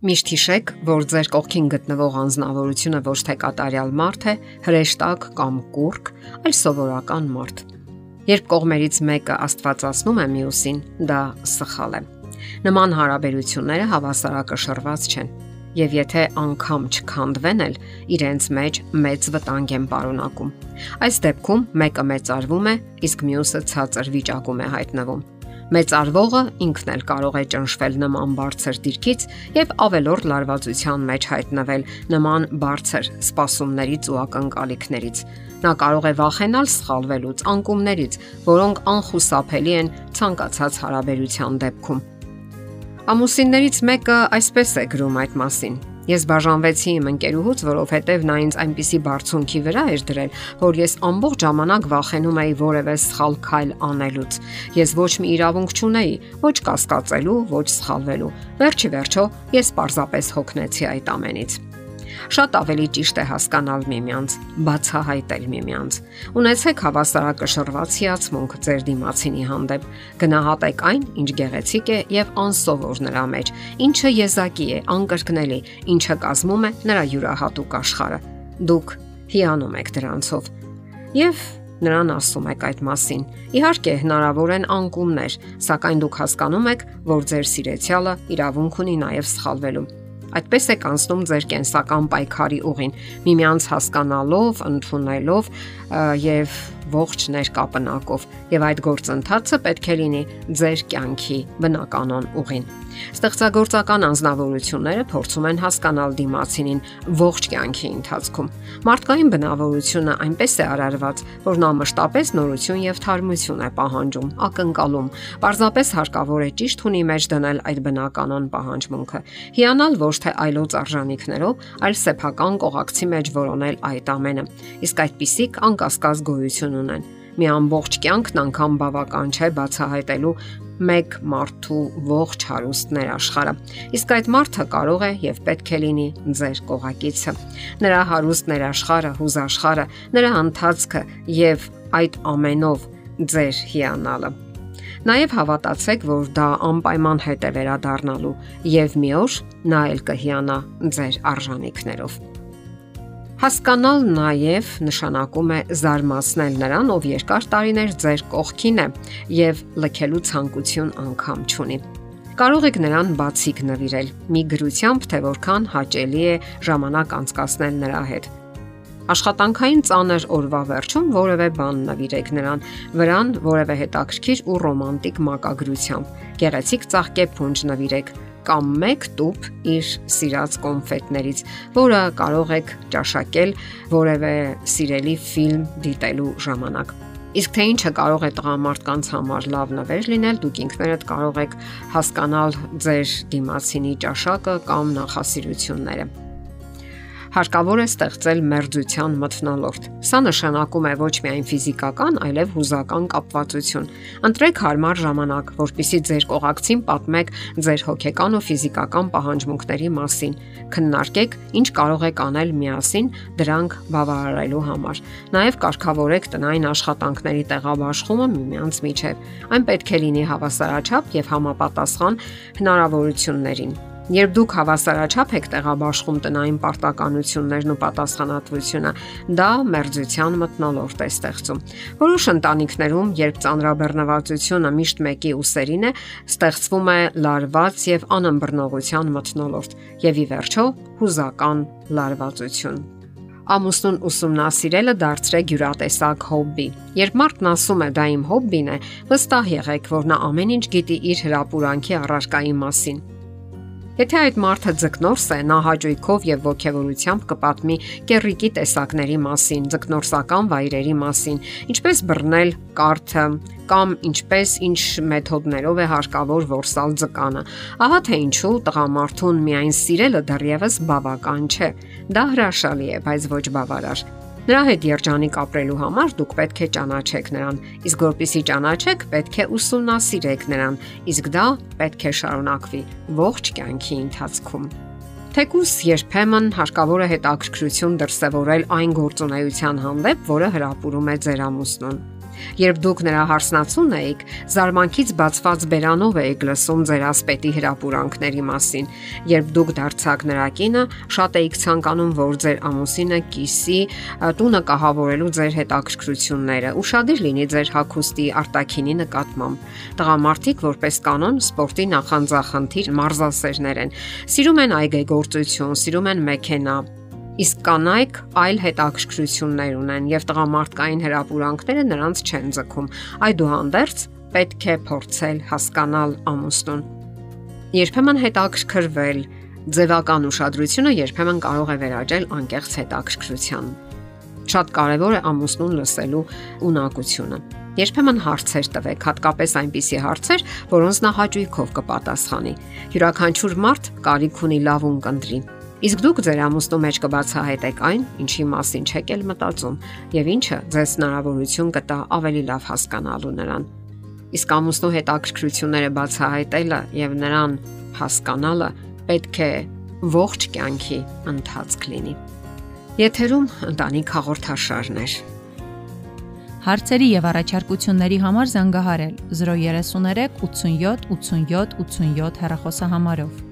Միշտ հիշեք, որ ձեր կողքին գտնվող անznավորությունը ոչ թե կատարյալ մարդ է, հրեշտակ կամ կուրկ, այլ սովորական մարդ։ Երբ կողմերից մեկը աստվածացնում է մյուսին, դա սխալ է։ Նման հարաբերությունները հավասարակշռված չեն։ Եվ եթե անգամ չքանդվեն էլ, իրենց մեջ մեծ վտանգ են պարունակում։ Այս դեպքում մեկը մեծարվում է, իսկ մյուսը ցածր վիճակում է հայտնվում Մեծ արվողը ինքն էլ կարող է ճնշվել նման բարձր դիրքից եւ ավելորտ լարվածության մեջ հայտնվել նման բարձր սպասումներից ու ակնկալիքներից։ Նա կարող է վախենալ սխալվելուց, անկումներից, որոնք անխուսափելի են ցանկացած հարաբերության դեպքում։ Ամուսիններից մեկը այսպես է գրում այդ մասին. Ես բաժանվեցի իմ ընկերուհուց, որովհետև նա ինձ այնպիսի բարձունքի վրա էր դրել, որ ես ամբողջ ժամանակ վախենում էի որևէ սխալ քայլ անելուց։ Ես ոչ մի իրավունք չունեի, ոչ կասկածելու, ոչ սխալվելու։ Վերջի վերջո ես պարզապես հոգնեցի այդ ամենից։ Շատ ավելի ճիշտ է հասկանալ միմյանց, բացահայտել միմյանց։ Ունեցեք հավասարակշռված հիացմունք ձեր դիմացինի հանդեպ։ Գնահատեք այն, ինչ գեղեցիկ է եւ անսովոր նրա մեջ, ինչը եզակի է, անկրկնելի, ինչը կազմում է նրա յուրահատուկ աշխարհը։ Դուք հիանում եք դրանցով։ Եվ նրան ասում եք այդ մասին։ Իհարկե, հնարավոր են անկումներ, սակայն դուք հասկանում եք, որ ձեր սիրեցյալը իրավունք ունի նաև սխալվելու։ Այդպես է կանցնում ձեր կենսական պայքարի ուղին՝ միմյանց հասկանալով, ընդունելով եւ ողջ ներկապնակով եւ այդ գործընթացը պետք է լինի ձեր կյանքի բնականon ուղին։ Ստեղծագործական անznավորությունները փորձում են հասկանալ դիմացինին ողջ կյանքի ընթացքում։ Մարդկային բնավորությունը այնպես է արարված, որ նա մշտապես նորություն եւ թարմություն է պահանջում, ակնկալում։ Պարզապես հարկավոր է ճիշտ ունի մեջ դնել այդ բնականon պահանջմունքը։ Հիանալ ոչ թե այլոց արժանինքներով, այլ սեփական կողակցի մեջ որոնել այդ ամենը։ Իսկ այդպիսիք անկասկած գոյություն ունեն։ Մի ամբողջ կյանքն անգամ բավական չէ բացահայտելու մեկ մարդու ողջ հարուստներ աշխարհը։ Իսկ այդ մարդը կարող է եւ պետք է լինի ձեր կողակիցը։ Նրա հարուստներ աշխարհը, հուզաշխարհը, նրա ընթացքը եւ այդ ամենով ձեր հիանալը։ Նաև հավատացեք, որ դա անպայման հետ է վերադառնալու եւ մի օր նա էլ կհիանա ձեր արժանինքներով։ Հասկանալ նաև նշանակում է զարմացնել նրան, ով երկար տարիներ ձեր կողքին է եւ լքելու ցանկություն անգամ չունի։ Կարող եք նրան բացիկ նվիրել՝ մի գրությամբ, թե որքան հաճելի է ժամանակ անցկасնել նրա հետ։ Աշխատանքային ծանր օրվա վերջում որևէ բան նվիրեք նրան, վրան որևէ հետաքրքիր ու ռոմանտիկ մակագրությամբ։ Գեղեցիկ ծաղկե փունջ նվիրեք, կամ 1 տուփ իր սիրած կոնֆետներից, որը կարող եք ճաշակել որևէ սիրելի ֆիլմ դիտելու ժամանակ։ Իսկ թե ինչը կարող է տղամարդկանց համար լավ նվեր լինել, դուք ինքներդ կարող եք հասկանալ ձեր դիմացինի ճաշակը կամ նախասիրությունները հարկավոր է ստեղծել մերձության մթնոլորտ։ Սա նշանակում է ոչ միայն ֆիզիկական, այլև հուզական կապվածություն։ Ընտրեք հարմար ժամանակ, որpիսի ձեր կողակցին պատմեք ձեր հոգեկան ու ֆիզիկական պահանջմունքների մասին։ Քննարկեք, ինչ կարող եք անել միասին դրանք բավարարելու համար։ Նաև կարգավորեք տնային աշխատանքների տեղաբաշխումը միմյանց միջև։ Այն պետք է լինի հավասարաչափ եւ համապատասխան հնարավորություններին Երբ դուք հավասարաչափ եք տեղաբաշխում տնային պարտականություններն ու պատասխանատվությունը, դա մերձության մտնոլորտ է ստեղծում։ Որոշ ընտանիքներում, երբ ծանրաբեռնվածությունը միշտ մեկի ուսերին է, ստեղծվում է լարված եւ անըմբռնողության մտնոլորտ եւ ի վերջո հուզական լարվածություն ամուսնուն ուսումնասիրելը դարձրեք յուրատեսակ հոբբի։ Երբ մարդն ասում է դա իմ հոբբին է, վստահ եղեք, որ նա ամեն ինչ գիտի իր հրապուրանքի առարկայի մասին։ Եթե այդ մարդը ձկնորս է, նա հաճույքով եւ ողջավորությամբ կպատմի կերրիկի տեսակների մասին, ձկնորսական վայրերի մասին, ինչպես բռնել կարթը կամ ինչպես ինչ մեթոդներով է հարկավոր որսալ ձկանը։ Ահա թե ինչու տղամարդուն միայն սիրելը դեռևս բավական չէ։ Դա հրաշալի է, բայց ոչ բավարար։ Նրա հետ երջանիկ ապրելու համար դուք պետք է ճանաչեք նրան, իսկ որpիսի ճանաչեք, պետք է ուսումնասիրեք նրան, իսկ դա պետք է շարունակվի ողջ կյանքի ընթացքում։ Թեկուս երբեմն հարկավոր է հետաքրքրություն դրսևորել այն գործունեության հանդեպ, որը հրապուրում է ձեր ամուսնուն։ Երբ դուք նրա հարսնացուն էիք, զարմանքից բացված բերանով էիք լսում ձեր ասպետի հրապուրանքների մասին։ Երբ դուք դարձաք նրա կինը, շատ էիք ցանկանում, որ ձեր ամուսինը կիսի տունը կահավորելու ձեր հետ ակրկրությունները։ Ուշադիր լինի ձեր հագուստի արտակինի նկատմամբ։ Տղամարդիկ որպես կանոն սպորտի նախանձախնդիր մարզասերներ են։ Սիրում են այգեգործություն, սիրում են մեքենա, Իսկ կանայք այլ հետաքրքրություններ ունեն եւ տղամարդկային հրապուրանքները նրանց չեն ձգում։ Այդուհանդերձ պետք է փորձել հասկանալ ամուսնուն։ Երբեմն հետաքրքրվել ձևական ուշադրությունը երբեմն կարող է վերաճել անկեղծ հետաքրքրության։ Շատ կարևոր է ամուսնուն լսելու ունակությունը։ Երբեմն հարցեր տվեք, հատկապես այնպիսի հարցեր, որոնց նա հաճույքով կպատասխանի։ Յուրաքանչյուր մարդ կարիք ունի լավ ունկնդրի Իսկ դուք ձեր ամուսնու մեջ կբացահայտեք այն, ինչի մասին չեք էլ մտածում, եւ ինչը ձեզ հնարավորություն կտա ավելի լավ հասկանալու նրան։ Իսկ ամուսնու հետ ակրկրությունները բացահայտելը եւ նրան հասկանալը պետք է ողջ կյանքի ընթացք լինի։ Եթերում ընտանիք հաղորդաշարներ։ Հարցերի եւ առաջարկությունների համար զանգահարել 033 87 87 87 հեռախոսահամարով։